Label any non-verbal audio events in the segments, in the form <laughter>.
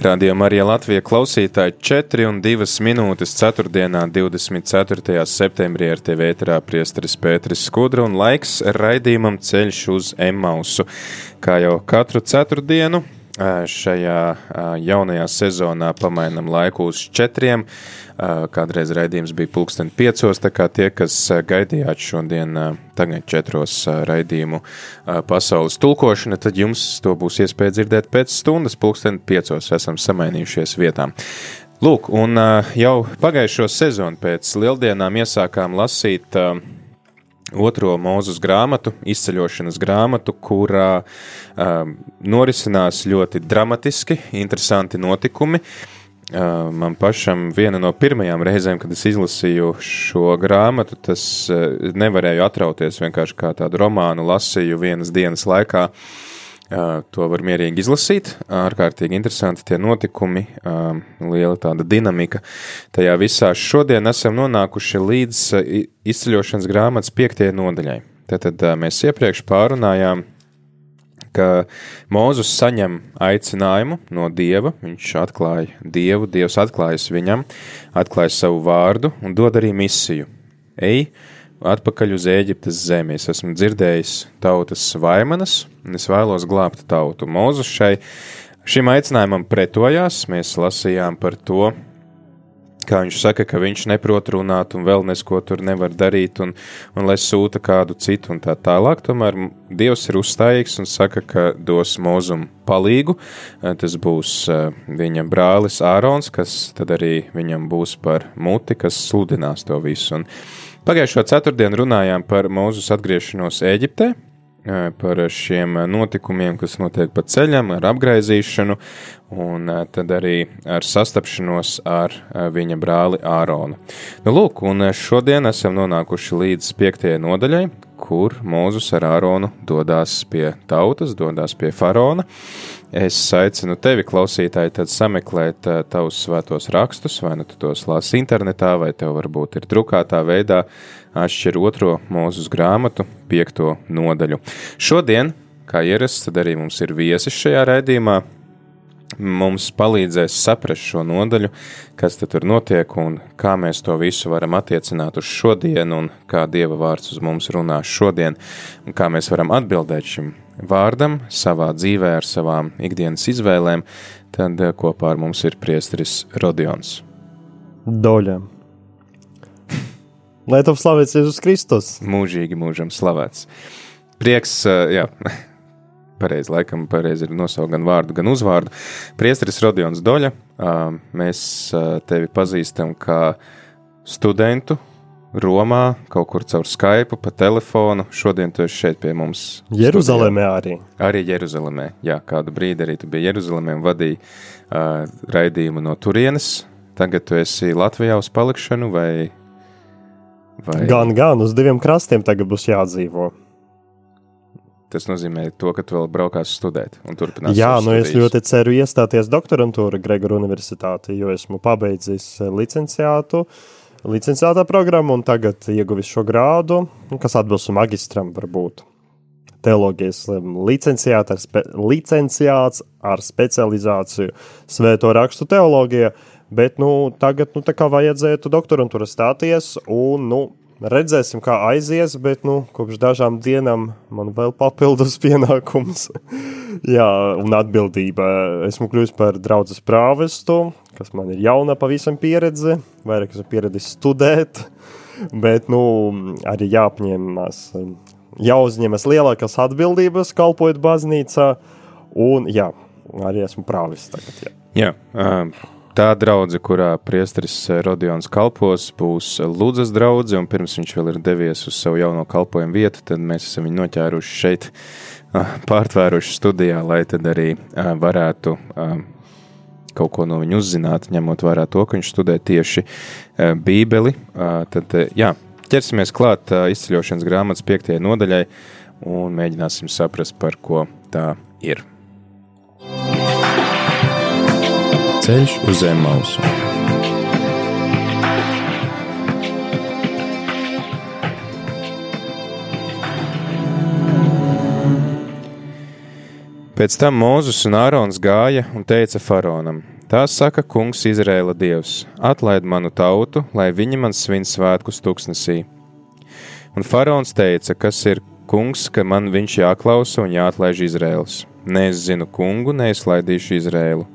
Radījumā arī Latvijas klausītāji 4 un 2 minūtes 4. 24. septembrī ar TV ēterā priesteris Pēteris Skudra un laiks raidījumam ceļš uz Emausu. Kā jau katru ceturtdienu šajā jaunajā sezonā pamainam laiku uz četriem. Kādreiz raidījums bija pulksten piecos, tā kā tie, kas gaidījāt šodien tagad četros raidījumu pasaules tulkošana, tad jums to būs iespēja dzirdēt pēc stundas pulksten piecos. Esam samainījušies vietām. Lūk, un jau pagājušo sezonu pēc lieldienām iesākām lasīt otro mūzus grāmatu, izceļošanas grāmatu, kurā um, norisinās ļoti dramatiski, interesanti notikumi. Uh, Man pašam viena no pirmajām reizēm, kad es izlasīju šo grāmatu, tas nevarēju atrauties vienkārši kā tādu romānu lasīju vienas dienas laikā. To var mierīgi izlasīt. Ārkārtīgi interesanti tie notikumi, liela tāda dinamika. Tajā visā šodien esam nonākuši līdz izceļošanas grāmatas piektajai nodaļai. Tātad mēs iepriekš pārunājām ka Mozus saņem aicinājumu no Dieva, viņš atklāja Dievu, Dievs atklājas viņam, atklāja savu vārdu un dod arī misiju. Ej, atpakaļ uz Eģiptes zemi. Es esmu dzirdējis tautas vaimanas, un es vēlos glābt tautu. Mozus šai, šim aicinājumam pretojās, mēs lasījām par to, kā viņš saka, ka viņš neprot runāt un vēl nesko tur nevar darīt, un, un lai sūta kādu citu un tā tālāk. Tomēr Dievs ir uzstājīgs un saka, ka dos mūzumu palīgu. Eh, tas būs eh, viņa brālis Ārons, kas tad arī viņam būs par muti, kas sludinās to visu. Un pagājušo ceturtdienu runājām par mūzus atgriešanos Eģiptē, par šiem notikumiem, kas notiek pa ceļam, ar apgaizīšanu, un tad arī ar sastapšanos ar viņa brāli Āronu. Nu, lūk, un šodien esam nonākuši līdz piektajai nodaļai, kur Mūzus ar Āronu dodas pie tautas, dodas pie faraona. Es aicinu tevi, klausītāji, tad sameklēt uh, tavus svētos rakstus, vai nu tu tos lasi internetā, vai tev varbūt ir drukātā veidā atšķir otro mūzus grāmatu, piekto nodaļu. Šodien, kā ierasts, tad arī mums ir viesis šajā raidījumā mums palīdzēs saprast šo nodaļu, kas tur notiek un kā mēs to visu varam attiecināt uz šodienu, un kā Dieva vārds uz mums runā šodien, un kā mēs varam atbildēt šim vārdam savā dzīvē ar savām ikdienas izvēlēm, tad eh, kopā ar mums ir priesteris Rodions. Doļa. Lai top slavēts Jēzus Kristus. Mūžīgi mūžam slavēts. Prieks, eh, jā, <laughs> pareizi, laikam, pareizi ir nosaukt gan vārdu, gan uzvārdu. Priesteris Rodions Doļa, mēs tevi pazīstam kā studentu Romā, kaut kur caur Skype, pa telefonu. Šodien tu esi šeit pie mums. Jeruzalemē arī. Arī Jeruzalemē. Jā, kādu brīdi arī tu biji Jeruzalemē un vadīji uh, raidījumu no turienes. Tagad tu esi Latvijā uz palikšanu vai? vai... Gan, gan uz diviem krastiem tagad būs jādzīvo. Tas nozīmē, to, ka tu vēl braukās studēt un turpinās. Jā, nu studijas. es ļoti ceru iestāties doktorantūra Gregora Universitātē, jo esmu pabeidzis licenciātu, licenciātā programmu un tagad ieguvis šo grādu, kas atbilst magistram varbūt. Teoloģijas licenciāts ar, spe, licenciāts ar specializāciju svēto rakstu teoloģijā, bet nu, tagad nu, vajadzētu doktorantūra stāties un nu, Redzēsim, kā aizies, bet nu, kopš dažām dienām man vēl papildus <laughs> pienākums. <laughs> Jā, un atbildība. Esmu kļuvis par draugu prāvestu, kas man ir jauna pavisam pieredze, vairāk esmu pieredzējis studēt, bet nu, arī jāapņemas, jāuzņemas lielākas atbildības, kalpojot baznīcā, un jā, arī esmu prāvests tagad. Jā. Jā, uh tā draudzene, kurā priesteris Rodions kalpos, būs Lūdzas draudzene, un pirms viņš vēl ir devies uz savu jauno kalpojumu vietu, tad mēs esam viņu noķēruši šeit, pārtvēruši studijā, lai tad arī varētu kaut ko no viņa uzzināt, ņemot vērā to, ka viņš studē tieši Bībeli. Tad, jā, ķersimies klāt izceļošanas grāmatas piektajai nodaļai un mēģināsim saprast, par ko tā ir. Ceļš uz zem mausu. Pēc tam Mūzes un Ārons gāja un teica faraonam: Tā saka kungs Izraēla dievs: Atlaid manu tautu, lai viņi man svin svētkus tuksnesī. Un faraons teica, kas ir kungs, ka man viņš jāklausa un jāatlaiž Izraēls. Nē, es zinu kungu, neizlaidīšu Izraēlu.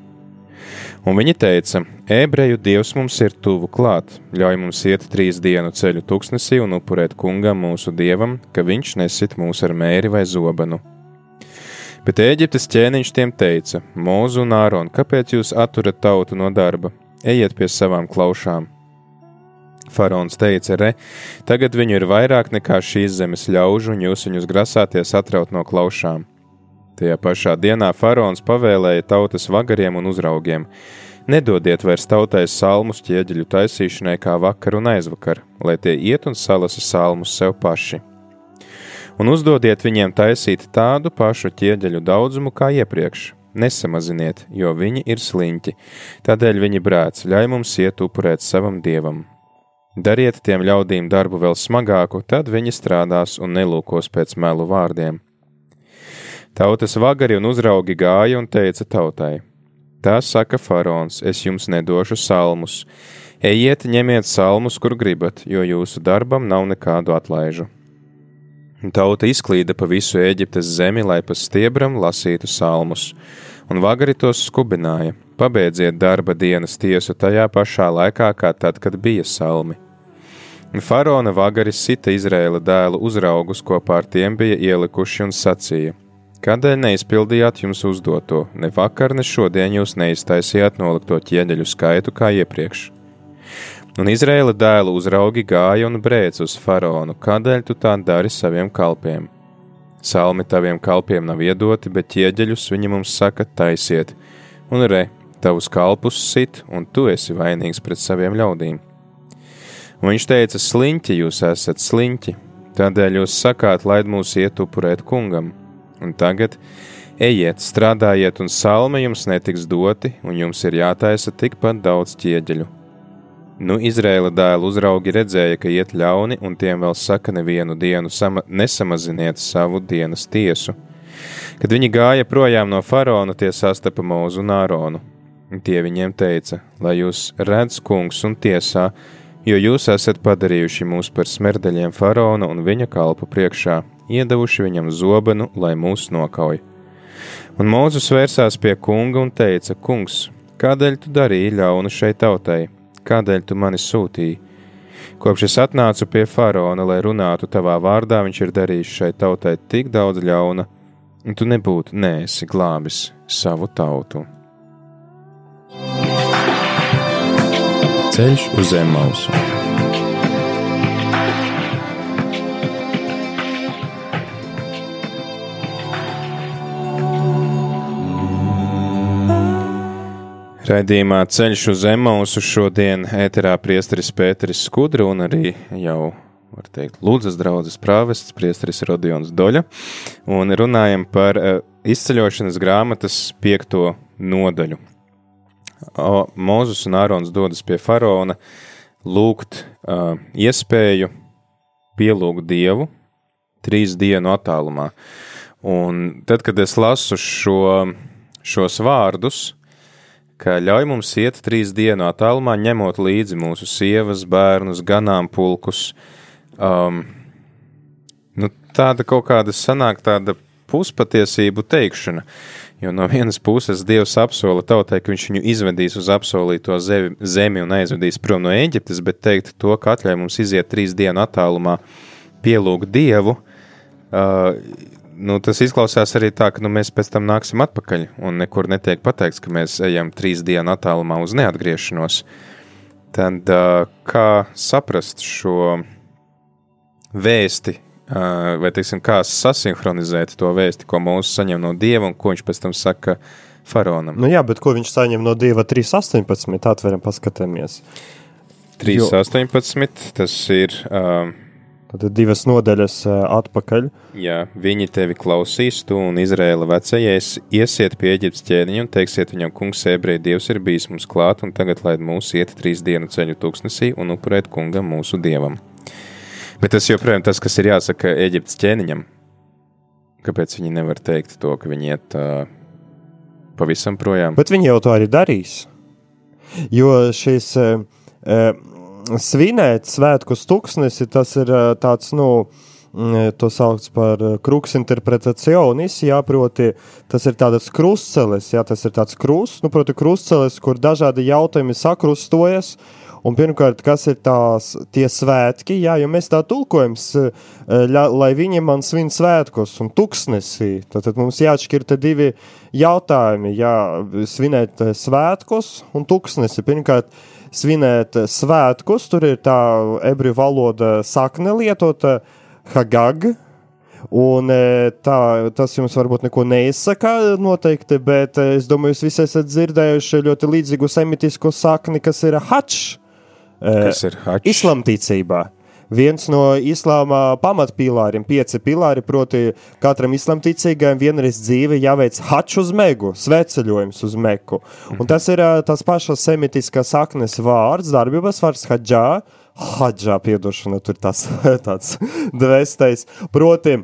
Un viņi teica: Ebreju dievs mums ir tuvu klāt, ļauj mums iet trīs dienu ceļu tuksnesī un upurēt kungam mūsu dievam, ka viņš nesit mūs ar mēri vai zobenu. Bet Ēģiptes ķēniņš tiem teica: Mūzu un Āron, kāpēc jūs atturat tautu no darba? Ejiet pie savām klaušām! Faraons teica: Re, tagad viņu ir vairāk nekā šīs zemes ļaužu, un jūs viņus grasāties atraut no klaušām. Tajā pašā dienā faraons pavēlēja tautas vagariem un uzraugiem: Nedodiet vairs tautai salmus ķieģeļu taisīšanai kā vakar un aizvakar, lai tie iet un salasa salmus sev paši un uzdodiet viņiem taisīt tādu pašu ķieģeļu daudzumu kā iepriekš. Nesamaziniet, jo viņi ir sliņķi, tādēļ viņi brēc, ļauj mums iet upurēt savam dievam. Dariet tiem ļaudīm darbu vēl smagāku, tad viņi strādās un nelūkos pēc melu vārdiem. Tautas vagari un uzraugi gāja un teica tautai: Tā saka faraons, es jums nedošu salmus. Ejiet, ņemiet salmus, kur gribat, jo jūsu darbam nav nekādu atlaižu. Tauta izklīda pa visu Eģiptes zemi, lai pa stiebram lasītu salmus, un vagari tos skubināja: Pabeidziet darba dienas tiesu tajā pašā laikā, kā tad, kad bija salmi. Un faraona vagari sita Izraēla dēlu uzraugus, kopā ar tiem bija ielikuši un sacīja: Kādēļ neizpildījāt jums uzdoto, ne vakar, ne šodien jūs neiztaisījāt nolikto ķieģeļu skaitu kā iepriekš? Un Izraēla dēlu uzraugi gāja un brēc uz faraonu, kādēļ tu tā dari saviem kalpiem? Salmi taviem kalpiem nav iedoti, bet ķieģeļus viņi mums saka taisiet, un re, tavus kalpus sit, un tu esi vainīgs pret saviem ļaudīm. Un viņš teica, sliņķi jūs esat sliņķi, tādēļ jūs sakāt, laid mūs iet upurēt kungam. Un tagad ejiet, strādājiet, un salmi jums netiks doti, un jums ir jātaisa tikpat daudz ķieģeļu Nu, Izraēla dēlu uzraugi redzēja, ka iet ļauni, un tiem vēl saka, nevienu dienu sama, nesamaziniet savu dienas tiesu. Kad viņi gāja projām no faraona, tie sastapa mūzu un āronu. Tie viņiem teica, lai jūs redz kungs un tiesā, jo jūs esat padarījuši mūs par smerdeļiem faraona un viņa kalpu priekšā, iedavuši viņam zobenu, lai mūs nokauj. Un Mūzus vērsās pie kunga un teica: Kungs, kādēļ tu darīji ļaunu šai tautai? Kādēļ tu mani sūtīji? Kopš es atnācu pie faraona, lai runātu tavā vārdā, viņš ir darījis šai tautai tik daudz ļauna, un tu nebūtu nēsi glābis savu tautu. Ceļš uz zem mausu. Raidījumā ceļš uz Emausu šodien ēterā priesteris Pēteris Skudra un arī jau, var teikt, Lūdzas draudzes prāvests priesteris Rodions Doļa. Un runājam par uh, izceļošanas grāmatas piekto nodaļu. O, Mozus un Ārons dodas pie faraona lūgt uh, iespēju pielūgt Dievu trīs dienu attālumā. Un tad, kad es lasu šo, šos vārdus, ka ļauj mums iet trīs dienu attālumā, ņemot līdzi mūsu sievas, bērnus, ganāmpulkus. Um, nu, tāda kaut kāda sanāk tāda puspatiesību teikšana. Jo no vienas puses Dievs apsola tautai, ka viņš viņu izvedīs uz apsolīto zemi un aizvedīs prom no Eģiptes, bet teikt to, ka atļauj mums iziet trīs dienu attālumā, pielūgt Dievu, uh, nu, tas izklausās arī tā, ka nu, mēs pēc tam nāksim atpakaļ, un nekur netiek pateikts, ka mēs ejam trīs dienu attālumā uz neatgriešanos. Tad kā saprast šo vēsti, vai teiksim, kā sasinhronizēt to vēsti, ko mūsu saņem no Dieva, un ko viņš pēc tam saka faraonam? Nu jā, bet ko viņš saņem no Dieva 3.18. Atveram, paskatāmies. 3.18. Tas ir. Uh, Tad divas nodaļas uh, atpakaļ. Jā, viņi tevi klausīs, tu un Izraēla vecajais, iesiet pie Eģiptes ķēniņa un teiksiet viņam, kungs, ebreji dievs ir bijis mums klāt, un tagad laid mūs iet trīs dienu ceļu tūkstnesī un upurēt kungam mūsu dievam. Bet tas joprojām tas, kas ir jāsaka Eģiptes ķēniņam. Kāpēc viņi nevar teikt to, ka viņi iet uh, pavisam projām? Bet viņi jau to arī darīs. Jo šis uh, uh, svinēt svētkus tuksnesi, tas ir uh, tāds, nu, to sauc par kruks interpretacionis, jā, proti tas ir tāds krustcelis, jā, tas ir tāds krusts, nu, proti krustcelis, kur dažādi jautājumi sakrustojas, Un pirmkārt, kas ir tās tie svētki, jā, jo mēs tā tulkojam, lai viņi man svin svētkos un tuksnesī. Tad, tad mums jāatšķir te divi jautājumi, jā, svinēt svētkos un tuksnesi. Pirmkārt, svinēt svētkus. Tur ir tā ebreju valoda sakne lietota hagag. Un e, tā, tas jums varbūt neko neizsaka noteikti, bet e, es domāju, jūs visi esat dzirdējuši ļoti līdzīgu semitisku sakni, kas ir hačs. E, kas ir hačs? Islamticībā viens no islāma pamatpilāriem, pieci pilāri, proti, katram islamticīgajam vienreiz dzīve jāveic hačs uz megu, sveceļojums uz meku. Un tas ir tas pašas semitiskās saknes vārds, darbības vārds haģā, haģā piedošana, tur tas <laughs> tāds dvēstais, proti,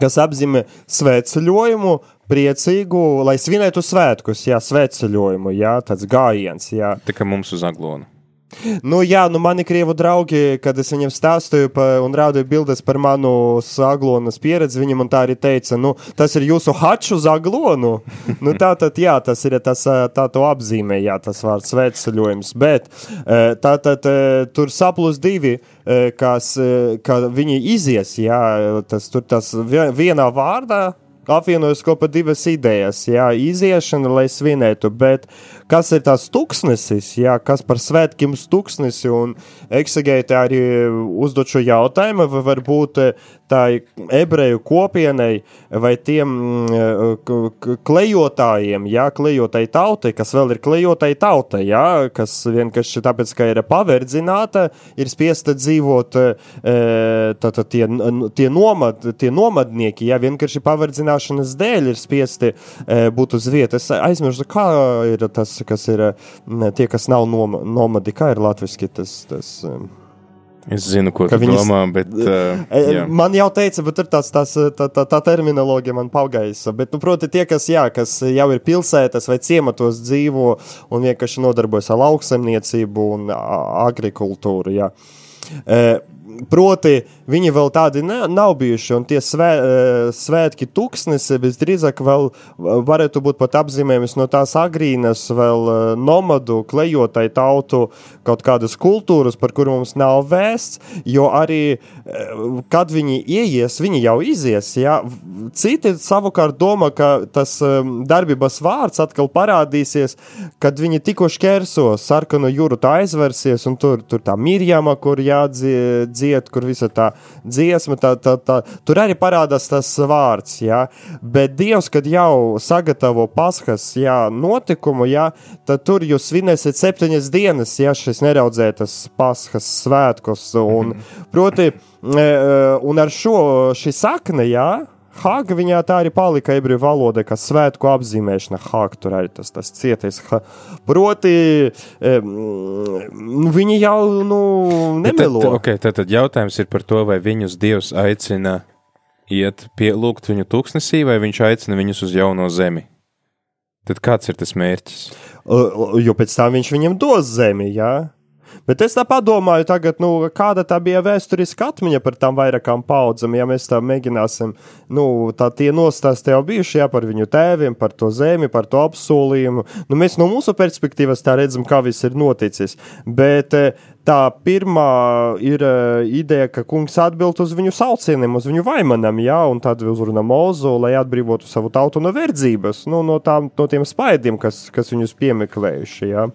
kas apzīmē sveceļojumu, priecīgu, lai svinētu svētkus, jā, sveceļojumu, jā, tāds gājiens, jā. Tā kā mums uz aglonu. Nu, jā, nu, mani krievu draugi, kad es viņiem stāstīju pa, un rādīju bildes par manu saglonas pieredzi, viņi man tā arī teica, nu, tas ir jūsu haču zaglonu. <laughs> nu, tā tad, jā, tas ir tas, tā to apzīmē, jā, tas vārds svētceļojums, bet tā tad tur saplus divi, kas, ka viņi izies, jā, tas tur tas vienā vārdā apvienojas kopā divas idejas, jā, iziešana, lai svinētu, bet kas ir tās tuksnesis, jā, kas par svētkiem uz tuksnesi, un eksegēti arī uzdot šo jautājumu, vai varbūt tā ebreju kopienai vai tiem mm, klejotājiem, jā, klejotai tautai, kas vēl ir klejotai tautai, jā, kas vienkārši tāpēc, ka ir paverdzināta, ir spiesta dzīvot tātad tie, tie, nomad, tie nomadnieki, jā, vienkārši paverdzināšanas dēļ ir spiesti būt uz vietas. Aizmirstu, kā ir tas, kas ir tie, kas nav nomadi, kā ir latviski tas. tas Es zinu, ko tu viņas, domā, bet. Uh, <laughs> jā. man jau teica, bet tur tāds, tās, tā, tā, tā terminoloģija man pagaisa. Bet, nu, proti, tie, kas, jā, kas jau ir pilsētas vai ciematos dzīvo un vienkārši nodarbojas ar lauksemniecību un agrikultūru. Jā. Uh, proti, viņi vēl tādi ne, nav bijuši, un tie svē, e, svētki tūkstnesi visdrīzāk vēl varētu būt pat apzīmējums no tās agrīnas vēl e, nomadu, klejotai tautu kaut kādas kultūras, par kuru mums nav vēsts, jo arī, e, kad viņi ieies, viņi jau izies, ja? Citi savukārt domā, ka tas darbības vārds atkal parādīsies, kad viņi tikko šķērso sarkanu jūru, tā aizversies, un tur, tur tā Mirjama, kur jādzied, kur visa tā dziesma, tā, tā, tā, tur arī parādās tas vārds, jā, bet Dievs, kad jau sagatavo paskas, jā, notikumu, jā, tad tur jūs svinēsiet septiņas dienas, jā, šis neraudzētas paskas svētkos, un, proti, e, e, un ar šo šī sakne, jā, Hāga viņā tā arī palika ebreju valoda, kā svētku apzīmēšana. Hāga tur arī tas, tas cietais. Ha. Proti, um, viņi jau nu, nemelo. Tad, okay, tad, tad jautājums ir par to, vai viņus Dievs aicina iet pielūgt viņu tūkstnesī, vai viņš aicina viņus uz jauno zemi. Tad kāds ir tas mērķis? Jo pēc tam viņš viņam dos zemi, jā. Bet es tā padomāju, tagad, nu, kāda tā bija vēsturiska atmiņa par tām vairākām paudzēm, ja mēs tā mēģināsim, nu, tā tie nostāsti jau bijuši, jā, par viņu tēviem, par to zemi, par to apsolījumu. Nu, mēs no mūsu perspektīvas tā redzam, kā viss ir noticis. Bet eh, tā pirmā ir uh, ideja, ka kungs atbild uz viņu saucieniem, uz viņu vaimanam, jā, un tad uzrunā mūzu, lai atbrīvotu savu tautu no verdzības, nu, no, tām, no tiem spaidiem, kas, kas viņus piemeklējuši, jā.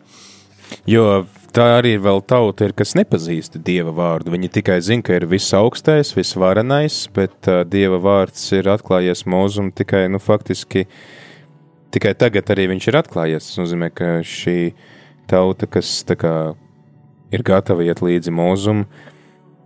Jo tā arī ir vēl tauta, ir, kas nepazīst dieva vārdu. Viņi tikai zina, ka ir visaugstais, visvarenais, bet uh, dieva vārds ir atklājies mūzum tikai, nu, faktiski, tikai tagad arī viņš ir atklājies. Tas nozīmē, ka šī tauta, kas kā ir gatava iet līdzi mūzum,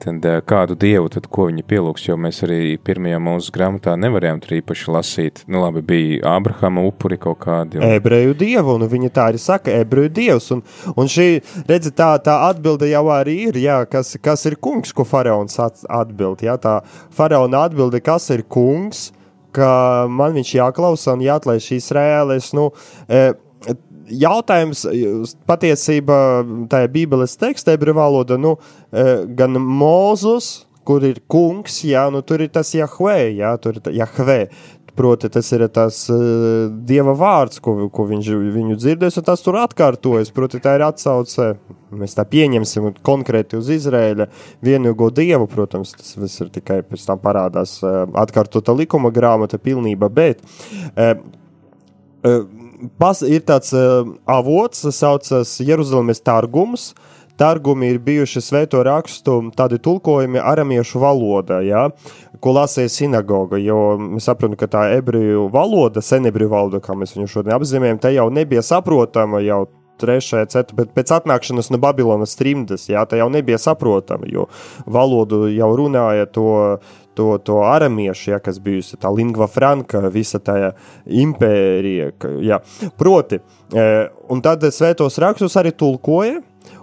tad uh, kādu dievu, tad ko viņi pielūgs, jo mēs arī pirmajā mūsu grāmatā nevarējām tur īpaši lasīt. Nu, labi, bija Ābrahama upuri kaut kādi. Un... Ebreju dievu, un viņi tā arī saka, ebreju dievs, un, un šī, redzi, tā, tā atbilde jau arī ir, jā, kas, kas ir kungs, ko faraons atbild, jā, tā faraona atbilde, kas ir kungs, ka man viņš jāklausa un jāatlaiž reālais, nu, e, jautājums patiesībā tajā Bībeles tekstā, ebreju valoda, nu, gan Mūzus, kur ir kungs, jā, nu tur ir tas Jahve, jā, tur ir Jahve. Proti, tas ir tas uh, dieva vārds, ko, ko viņš viņu dzirdēs, un tas tur atkārtojas. Proti, tā ir atsauce, mēs tā pieņemsim konkrēti uz Izraēļa vienīgo dievu, protams, tas viss ir tikai pēc tam parādās uh, atkārtota likuma grāmata pilnība, bet uh, uh, pas, ir tāds uh, avots, kas saucas Jeruzalemes Targums. Targumi ir bijuši svēto rakstu tādi tulkojumi aramiešu valodā, ja, ko lasīja sinagoga. Jo mēs saprotam, ka tā ebreju valoda, senebreju valoda, kā mēs viņu šodien apzīmējam, te jau nebija saprotama jau trešajā, ceturtajā, bet pēc atnākšanas no Babilonas trimdas, jā, tā jau nebija saprotama, jo valodu jau runāja to to, to aramiešu, ja, kas bijusi tā lingva franka, visa tā impērija. Ja. Proti, e, un tad svētos rakstus arī tulkoja.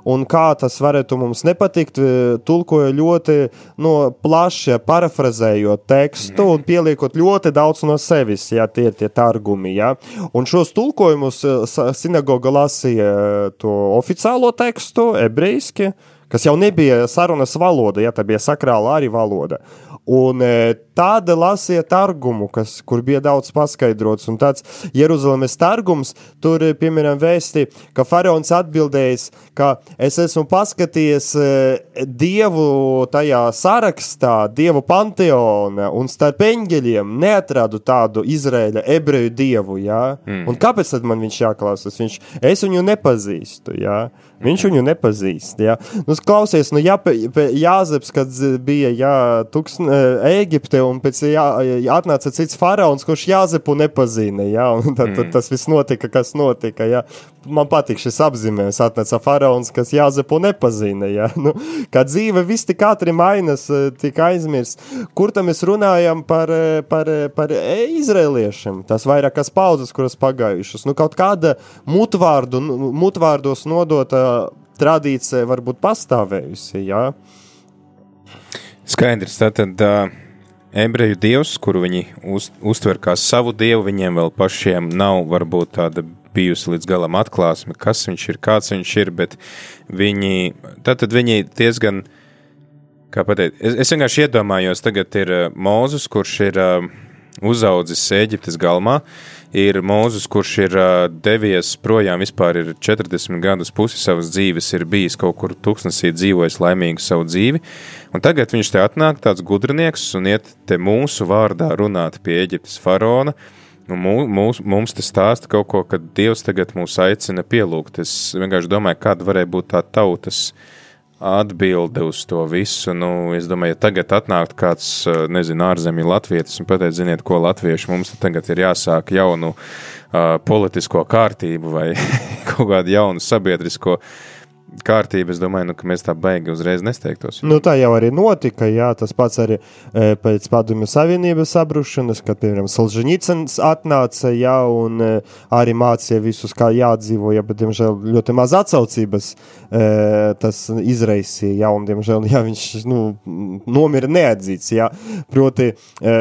Un kā tas varētu mums nepatikt, e, tulkoja ļoti no, plaši, parafrazējot tekstu un pieliekot ļoti daudz no sevis, ja tie ir tie targumi. Ja. Un šos tulkojumus e, sinagoga lasīja to oficiālo tekstu, ebrejiski, kas jau nebija sarunas valoda, ja tā bija sakrāla arī valoda. Un e, tāda lasīja targumu, kas, kur bija daudz paskaidrots. Un tāds Jeruzalemes targums, tur, e, piemēram, vēsti, ka faraons atbildējis, ka es esmu paskatījies e, dievu tajā sarakstā, dievu panteona, un starp eņģeļiem neatradu tādu Izraēļa ebreju dievu. Ja? Mm. Un kāpēc tad man viņš jāklausās? Viņš, es viņu nepazīstu. Ja? Viņš viņu nepazīst. Ja? Nu, klausies, nu, ja, Jāzeps, kad bija jā, tuksn, Ēģipte, un pēc jā, atnāca cits faraons, kurš Jāzepu nepazina. Ja? Tad, tad mm. tas viss notika, kas notika. Ja? Man patīk šis apzīmējums. Atnāca faraons, kas Jāzepu nepazina. Ja? <laughs> Nu, kā dzīve viss tik ātri mainās, tik aizmirst. Kur tam mēs runājam par, par, par izrēliešiem? Tas vairākas paudzes, kuras pagājušas. Nu, kaut kāda mutvārdu, mutvārdos nodota tradīcija varbūt pastāvējusi. Jā. Skaidrs, tātad uh, ebreju dievs, kuru viņi uz, uztver kā savu dievu, viņiem vēl pašiem nav varbūt tāda bijusi līdz galam atklāsme, kas viņš ir, kāds viņš ir, bet viņi, tātad viņi diezgan, kā pateikt, es, es vienkārši iedomājos, tagad ir uh, Mūzus, kurš ir uh, uzaudzis Eģiptes galmā, ir Mūzus, kurš ir devies projām, vispār ir 40 gadus pusi savas dzīves, ir bijis kaut kur tūkstnesī dzīvojis laimīgu savu dzīvi, un tagad viņš te atnāk tāds gudrinieks un iet te mūsu vārdā runāt pie Eģiptes faraona, Un mūs, mums tas stāsta kaut ko, ka Dievs tagad mūs aicina pielūgt. Es vienkārši domāju, kāda varēja būt tā tautas uh, atbilde uz to visu. Nu, es domāju, ja tagad atnāktu kāds, eh, nezinu, ārzemju latvietis un pateikt, ziniet, ko latvieši mums tagad ir jāsāk jaunu uh, politisko kārtību vai <laughs> kaut kādu jaunu sabiedrisko uh, kārtība, es domāju, nu, ka mēs tā baigi uzreiz nesteigtos. Nu, tā jau arī notika. Jā, tas pats arī e, pēc Padomju Savienības sabrušanas, kad, piemēram, Solženīcins atnāca, jā, un e, arī mācīja visus, kā jādzīvo, jā, bet, diemžēl, ļoti maz atsaucības e, tas izraisīja, jā, un, diemžēl, jā, viņš, nu, nomira neatzīts, jā, proti, e,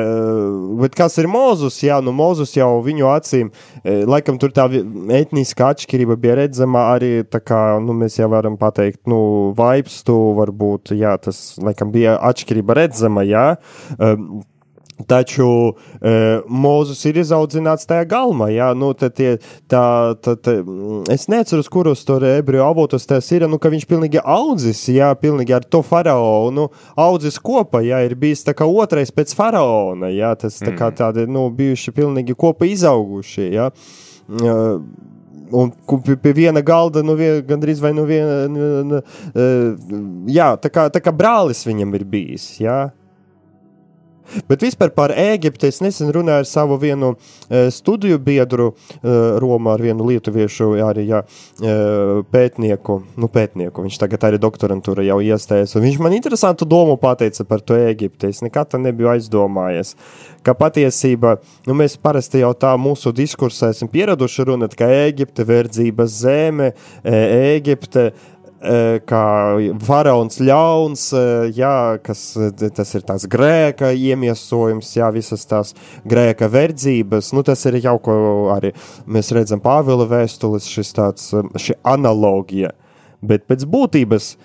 bet kas ir Mozus, jā, nu, Mozus jau viņu acīm, e, laikam tur tā etniskā atšķirība bija redzama arī, tā kā, nu, mēs jau varam pateikt, nu, vibes tu varbūt, jā, tas, laikam, bija atšķirība redzama, jā. Um, Taču e, Mozus ir izaudzināts tajā galmā. Jā, nu, tie, tā, tā, tā, es neceru, kuros tur ebreju avotos tas ir. Nu, ka viņš pilnīgi audzis, jā, pilnīgi ar to faraonu audzis kopā. Jā, ir bijis tā kā otrais pēc faraona. Jā, tas tā kā mm. tādi nu, bijuši pilnīgi kopā izauguši. Jā. Uh, un pie viena galda, nu, vien, gandrīz vai nu viena, nu, nu, jā, tā kā, tā kā brālis viņam ir bijis, jā. Bet vispār par Ēģipti es nesen runāju ar savu vienu uh, studiju biedru uh, Romā, ar vienu lietuviešu arī jā, uh, pētnieku. Nu, pētnieku. Viņš tagad arī doktorantūra jau iestājas. Viņš man interesantu domu pateica par to Ēģipti. Es nekad nebiju aizdomājies. Ka patiesībā nu, mēs parasti jau tā mūsu diskursā esam pieraduši runāt, ka Ēģipte, verdzības zeme, Ēģipte kā faraons ļauns, jā, kas tas ir tāds grēka iemiesojums, jā, visas tās grēka verdzības, nu tas ir jau, ko arī mēs redzam Pāvila vēstulis, šis tāds, šī analogija, bet pēc būtības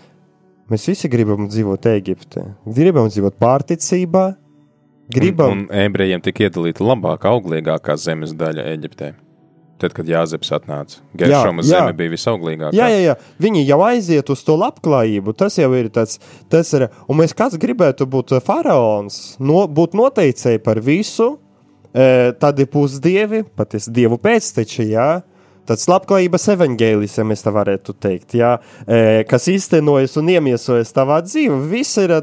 mēs visi gribam dzīvot Eģipte, gribam dzīvot pārticībā, gribam. Un, un ebrejiem tika iedalīta labākā, auglīgākā zemes daļa Eģiptē. Tad, kad Jāzeps atnāca, Geršoma zeme bija visauglīgākā. Jā, jā, jā, viņi jau aiziet uz to labklājību. Tas jau ir tāds, tas ir, un mēs kāds gribētu būt faraons, no, būt noteicēji par visu, e, tādi pusdievi, pat es dievu pēcteči, jā, tāds labklājības evaņģēlis, ja mēs tā varētu teikt, jā, e, kas īstenojas un iemiesojas tavā dzīvē. Viss ir,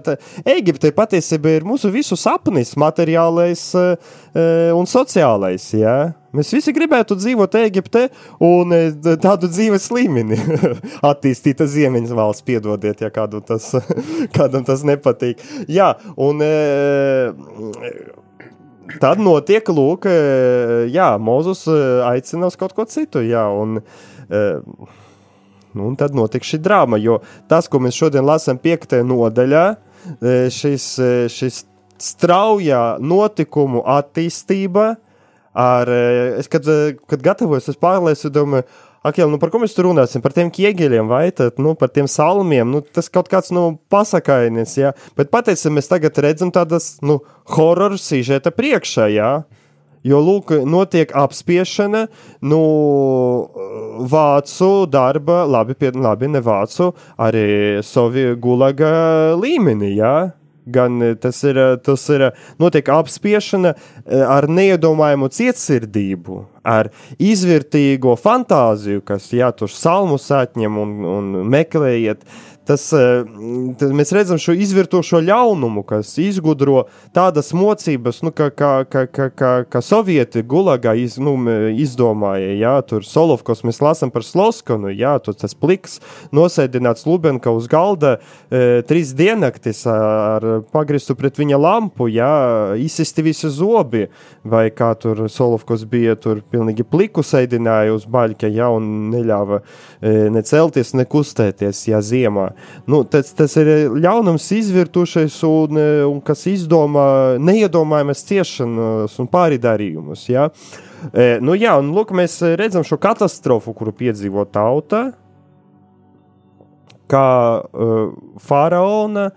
Eģipte patiesībā ir mūsu visu sapnis, materiālais e, e un sociālais, jā. Mēs visi gribētu dzīvot Eģiptē un tādu dzīves līmeni <laughs> attīstīt Ziemeņas valsts, piedodiet, ja kādam tas, <laughs> kādam tas nepatīk. Jā, un tad notiek, lūk, e, jā, Mozus aicina uz kaut ko citu, jā, un, nu, un tad notiek šī drāma, jo tas, ko mēs šodien lasām piektajā nodaļā, šis, šis straujā notikumu attīstība, ar, es, kad, kad gatavojos, es pārlieku, domāju, ak, jau, nu, par ko mēs tur runāsim? Par tiem ķieģeļiem, vai tad, nu, par tiem salmiem, nu, tas kaut kāds, nu, pasakainis, jā. Bet patiesībā mēs tagad redzam tādas, nu, horror sižeta priekšā, jā. Jo, lūk, notiek apspiešana, nu, vācu darba, labi, pie, labi ne vācu, arī Soviju gulaga līmenī, jā gan eh, tas ir, eh, tas ir eh, notiek apspiešana ar neiedomājumu cietsirdību, ar izvērtīgo fantāziju, kas, jā, tur salmus atņem un, un meklējiet. Uh, tas, eh, mēs redzam šo izvirtošo ļaunumu, kas izgudro tādas mocības, nu, kā, kā, kā, kā, kā, kā sovieti gulagā iz, nu, izdomāja. Jā, tur Solovkos mēs lasām par Sloskanu, jā, tur tas pliks nosēdināts Lubenka uz galda e, trīs diennaktis ar pagristu pret viņa lampu, jā, izsisti visi zobi, vai kā tur Solovkos bija, tur pilnīgi pliku sēdināja uz baļķa, jā, un neļāva e, ne celties, ne kustēties, jā, ziemā. Nu, tas, tas ir ļaunums izvirtušais un, un kas izdomā neiedomājamas ciešanas un pāridarījumus. Ja? E, nu, jā, un lūk, mēs redzam šo katastrofu, kuru piedzīvo tauta, kā uh, faraona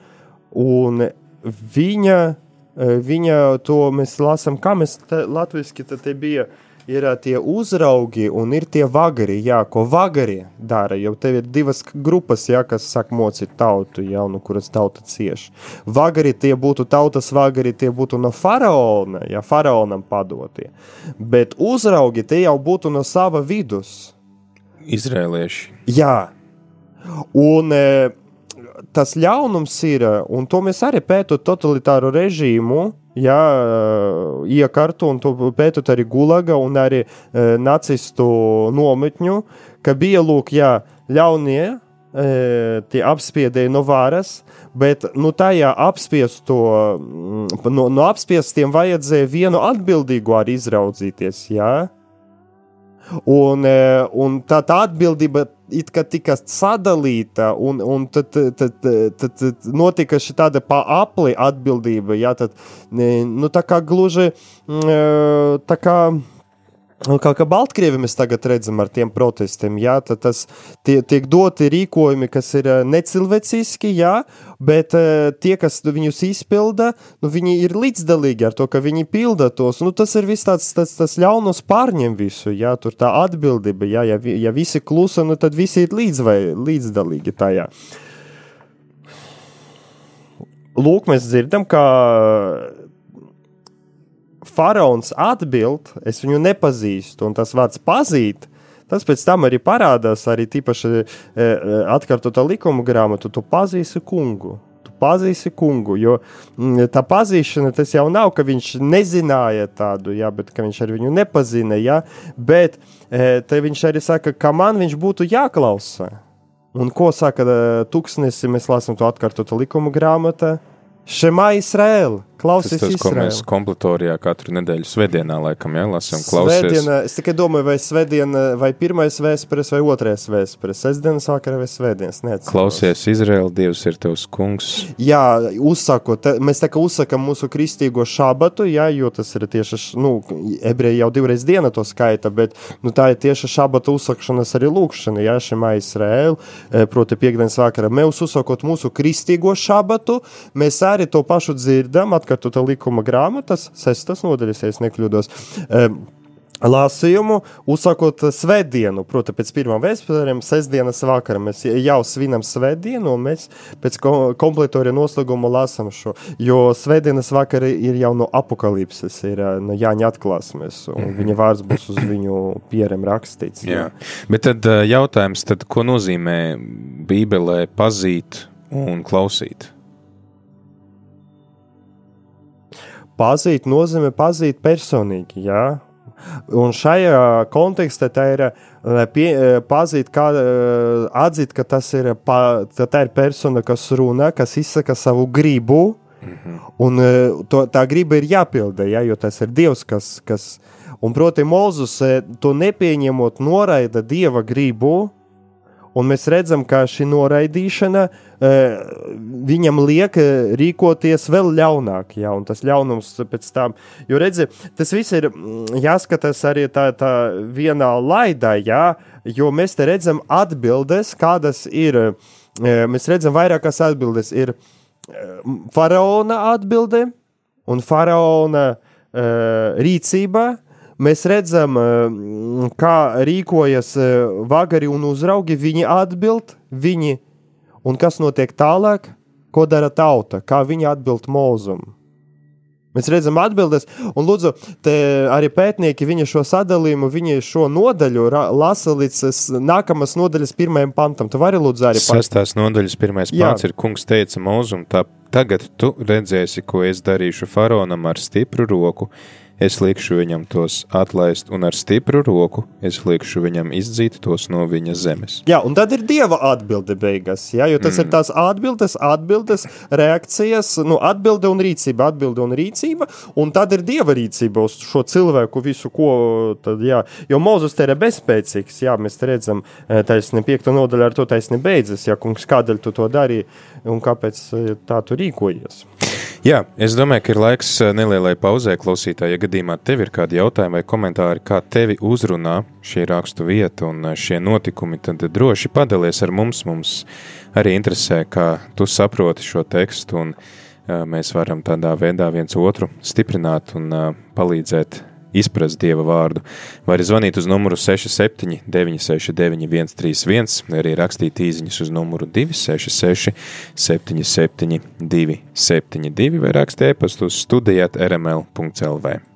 un viņa, uh, viņa to mēs lasām, kā mēs te, latviski te bija uh, ir tie uzraugi un ir tie vagari, jā, ko vagari dara. Jau tev ir divas grupas, jā, kas saka mocīt tautu, jā, no kuras tauta cieš. Vagari tie būtu tautas vagari, tie būtu no faraona, ja faraonam padotie. Bet uzraugi tie jau būtu no sava vidus. Izrēlieši. Jā. Un e, tas ļaunums ir, un to mēs arī pētot totalitāru režīmu, ja, iekartu, un to pētot arī Gulaga un arī e, nacistu nometņu, ka bija lūk, jā, ļaunie, e, tie apspiedēji no varas, bet nu, tajā apspiesto, no, no apspiestiem vajadzēja vienu atbildīgu arī izraudzīties. Jā? Un, e, un tā, tā atbildība it kā tika sadalīta, un, un tad, tad, tad, tad notika šī tāda pa apli atbildība. Jā, tad, nu, tā kā gluži mm, tā kā. Un kā, kā Baltkrievijā mēs tagad redzam ar tiem protestiem, jā, tad tas tie, tiek doti rīkojumi, kas ir eh, necilvēciski, jā, bet uh, tie, kas viņus izpilda, nu, viņi ir līdzdalīgi ar to, ka viņi pilda tos. Nu, tas ir viss tāds, tas, tas ļaunos pārņem visu, jā, tur tā atbildība, jā, ja, ja visi klusa, nu, tad visi ir līdz vai līdzdalīgi tajā. Lūk, mēs dzirdam, ka faraons atbild, es viņu nepazīstu, un tas vārds pazīt. Tas pēc tam arī parādās, arī tīpaši e, e atkārtotā likuma grāmatu, tu pazīsi kungu. Tu pazīsi kungu, jo m, tā pazīšana tas jau nav, ka viņš nezināja tādu, jā, bet ka viņš ar viņu nepazina, jā, bet e, te viņš arī saka, ka man viņš būtu jāklausa. Un ko saka e, tūkstnesi, mēs lasām to atkārtotu likuma grāmatā? Šemā Izraēla. Klausies, tas, tas, ko mēs kompletorijā katru nedēļu svētdienā laikam jālasām. Svētdiena, es tikai domāju, vai svētdiena, vai pirmais vēstures, vai otrais vēstures. Sestdienas vakarā vai svētdienas. Neatceros. Klausies, Izraēla, Dievs ir tavs kungs. Jā, uzsakot, mēs tā kā uzsakam mūsu kristīgo šabatu, jā, jo tas ir tieši, nu, ebreji jau divreiz diena to skaita, bet, nu, tā ir tieši šabata uzsakšanas arī lūkšana, jā, šemā Izraēla, e, proti piekdienas vakarā. Mēs uzsakot mūsu kristīgo šabatu, mēs arī to pašu dzirdam, atkārtota likuma grāmatas, sestas nodaļas, ja nekļūdos. Um, Lāsījumu uzsākot svētdienu, proti, pēc pirmā vēstures, sestdienas vakarā. Mēs jau svinam svētdienu, un mēs pēc kompletorija noslēguma lasām šo. Jo svētdienas vakarā ir jau no apakalipses, ir no Jāņa atklāsmes, un mm -hmm. viņa vārds būs uz viņu pierem rakstīts. Jā. jā. Bet tad jautājums, tad, ko nozīmē Bībelē pazīt un klausīt? Pazīt nozīmē pazīt personīgi, jā. Un šajā kontekstā tā ir pie, pazīt, kā, atzīt, ka tas ir, pa, tā ir persona, kas runā, kas izsaka savu gribu, mm -hmm. un to, tā griba ir jāpilda, ja, jo tas ir Dievs, kas, kas un proti Mozus to nepieņemot noraida Dieva gribu, Un mēs redzam, ka šī noraidīšana uh, viņam liek uh, rīkoties vēl ļaunāk. Un tas ļaunums pēc tam, jo redziet, tas viss ir jāskatās arī tā, tā vienā laidā, jā, jo mēs te redzam atbildes, kādas ir. Uh, mēs redzam vairākas atbildes. Ir faraona atbilde un faraona rīcība mēs redzam, eh, kā rīkojas eh, vagari un uzraugi. Viņi atbild, viņi, un kas notiek tālāk, ko dara tauta, kā viņi atbild mūzum. Mēs redzam, atbildes, un lūdzu, arī pētnieki viņa šo sadalījumu, viņa šo nodaļu lasa līdz nākamās nodaļas pirmajam pantam. Tu vari lūdzu arī pateikt. Sestās nodaļas pirmais pants ir kungs teica mūzum, tā tagad tu redzēsi, ko es darīšu faraonam ar stipru roku es likšu viņam tos atlaist, un ar stipru roku es likšu viņam izdzīt tos no viņa zemes. Jā, un tad ir dieva atbilde beigās, jā, jo tas mm. ir tās atbildes, atbildes, reakcijas, nu, atbilde un rīcība, atbilde un rīcība, un tad ir dieva rīcība uz šo cilvēku visu, ko, tad, jā, jo Mozus te ir bezspēcīgs, jā, mēs redzam, eh, taisni piekta nodaļa ar to taisni beidzas, jā, kungs, kādēļ tu to darīji un kāpēc eh, tā tu rīkojies. Jā, es domāju, ka ir laiks eh, nelielai pauzē, klausītāji. Ja gadījumā tev ir kādi jautājumi vai komentāri, kā tevi uzrunā šī rakstu vieta un eh, šie notikumi, tad droši padalies ar mums. Mums arī interesē, kā tu saproti šo tekstu, un uh, mēs varam tādā veidā viens otru stiprināt un palīdzēt izprast Dieva vārdu. Var zvanīt uz numuru 67, 969, 131, vai arī rakstīt īsiņas uz numuru 266, 77, 272, vai rakstīt e-pastu uz studijāt rml.clv.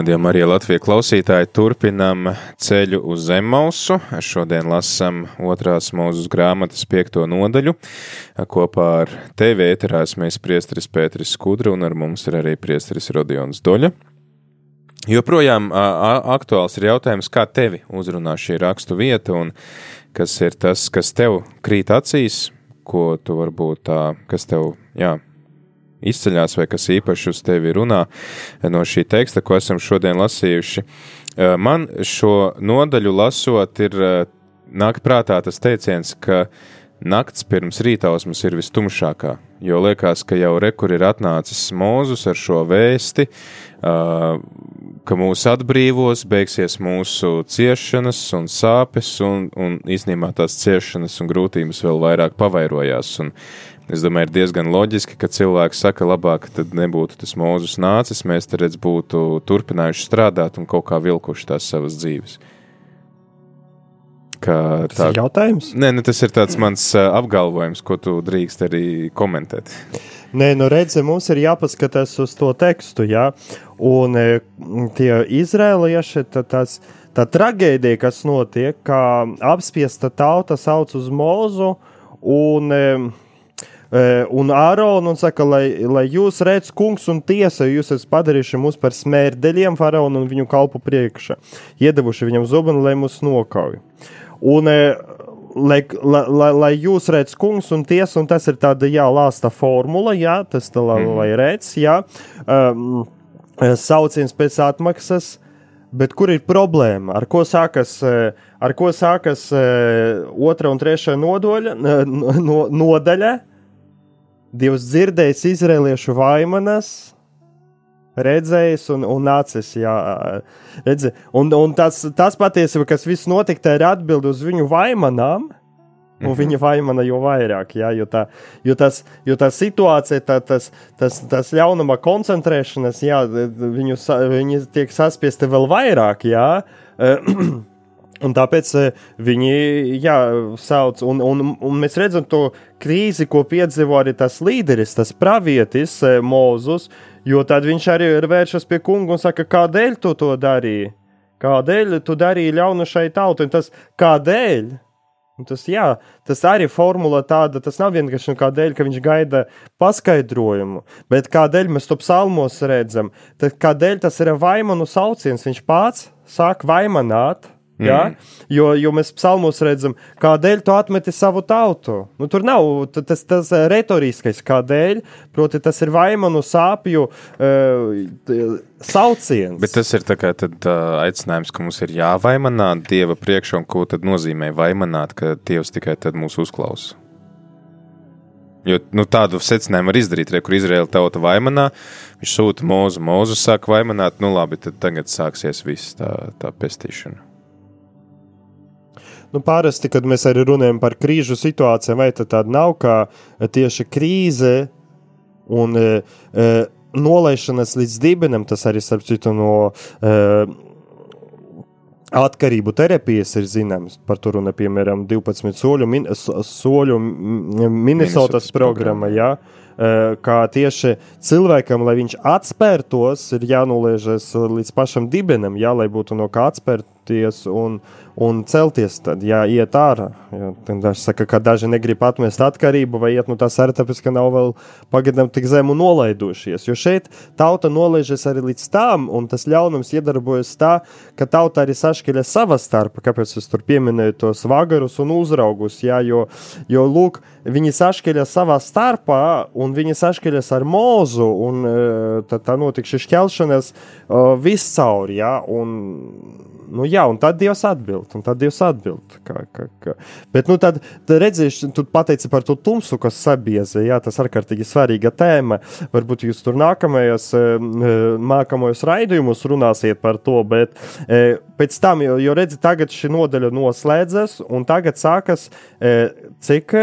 Radījumā arī Latvijas klausītāji turpinām ceļu uz Zemmausu. Šodien lasām otrās mūzes grāmatas piekto nodaļu. Kopā ar tevi ēterās mēs priesteris Pēteris Skudra un ar mums ir arī priesteris Rodions Doļa. Joprojām aktuāls ir jautājums, kā tevi uzrunā šī rakstu vieta un kas ir tas, kas tev krīt acīs, ko tu varbūt tā, kas tev, jā, izceļās vai kas īpaši uz tevi runā no šī teksta, ko esam šodien lasījuši. Man šo nodaļu lasot, ir nāk prātā tas teiciens, ka nakts pirms rītausmas ir vistumšākā, jo liekas, ka jau rekur ir atnācis Mūzus ar šo vēsti, ka mūs atbrīvos, beigsies mūsu ciešanas un sāpes, un, un īstenībā tās ciešanas un grūtības vēl vairāk pavairojās. Un Es domāju, ir diezgan loģiski, ka cilvēks saka, labāk tad nebūtu tas mūzus nācis, mēs te redz būtu turpinājuši strādāt un kaut kā vilkuši tās savas dzīves. Tā... Tas ir jautājums? Nē, nu, tas ir tāds mans apgalvojums, ko tu drīkst arī komentēt. Nē, nu redzi, mums ir jāpaskatās uz to tekstu, jā, un tie izrēlieši, tas, tā traģēdija, kas notiek, kā apspiesta tauta sauc uz mūzu, un un Āronu un saka, lai, lai jūs redzat, kungs un tiesa, jūs esat padarījuši mūs par smērdeļiem faraonu un viņu kalpu priekšā, iedevuši viņam zobenu, lai mūs nokauj. Un, lai, lai, lai, lai jūs redzat, kungs un tiesa, un tas ir tāda, jā, lāsta formula, jā, tas tā, lai, mm. lai redz, jā, um, sauciens pēc atmaksas, bet kur ir problēma? Ar ko sākas, ar ko sākas otra un trešā nodoļa, no, nodaļa? Dievs dzirdējis izrēliešu vaimanas, redzējis un, un nācis. Jā, redzi, un, un tas, tas patiesībā, kas viss notika, tā ir atbilde uz viņu vaimanām. Un mm -hmm. viņa vainona jau vairāk, jā, jo, tā, jo, tas, jo tā situācija, tā, tas, tas, tas ļaunuma koncentrēšanās, jā, viņu, viņi tiek saspiesti vēl vairāk, jā. <clears throat> Un tāpēc eh, viņi jā, sauc, un, un, un mēs redzam to krīzi, ko piedzīvo arī tas līderis, tas pravietis eh, Mozus, jo tad viņš arī ir vēršas pie kunga un saka, kādēļ tu to darīji? Kādēļ tu darīji ļaunu šai tautai? Tas kādēļ Un tas, jā, tas arī ir formula tāda, tas nav vienkārši nu, kādēļ, ka viņš gaida paskaidrojumu, bet kādēļ mēs to psalmos redzam, tad kādēļ tas ir vaimanu sauciens, viņš pats sāk vaimanāt, Ja? Mm. Jo, jo mēs psalmos redzam, kādēļ tu atmeti savu tautu. Nu, tur nav tas, tas retoriskais, kādēļ, proti, tas ir vaimanu sāpju uh, sauciens. Bet tas ir kā, tad, uh, aicinājums, ka mums ir jāvaimanā Dieva priekšā, un ko tad nozīmē vaimanāt, ka Dievs tikai tad mūs uzklausa. Jo nu, tādu secinājumu var izdarīt, re, kur Izraēla tauta vaimanā, viņš sūta mūzu, mūzu sāk vaimanāt, nu labi, tad tagad sāksies viss tā, tā pestīšana. Nu, parasti, kad mēs arī runājam par krīžu situācijām, vai tāda nav kā tieši krīze un e, e, nolaišanas līdz dibenam, tas arī starp citu no. E, Atkarību terapijas ir zināms, par to runa, piemēram, 12 soļu, min, soļu Minnesotas programma, jā, e, kā tieši cilvēkam, lai viņš atspērtos, ir jānoliežas līdz pašam dibenam, jā, lai būtu no kā atspērties un, un celties, tad jāiet ārā. Ja, daži saka, ka daži negrib atmest atkarību, vai iet no tās arī tāpēc, ka nav vēl pagaidām tik zemu nolaidušies. Jo šeit tauta nolaižas arī līdz tam, un tas ļaunums iedarbojas tā, ka tauta arī sašķeļa savā starpā. Kāpēc es tur pieminēju tos vagarus un uzraugus? Ja, jo, jo lūk, viņi sašķeļa savā starpā, un viņi sašķeļas ar mūzu, un e, tad tā notika šī šķelšanās viscaur. Ja, un, nu, jā, un tad Dievs atbild. Un tad Dievs atbild. Kā, kā, kā. Bet, nu, tad, tad redzēsi, tu pateici par to tumsu, kas sabiezē. Jā, tas ārkārtīgi svarīga tēma. Varbūt jūs tur nākamajos, nākamajos raidījumos runāsiet par to, bet pēc tam, jo, jo redzi, tagad šī nodaļa noslēdzas, un tagad sākas cik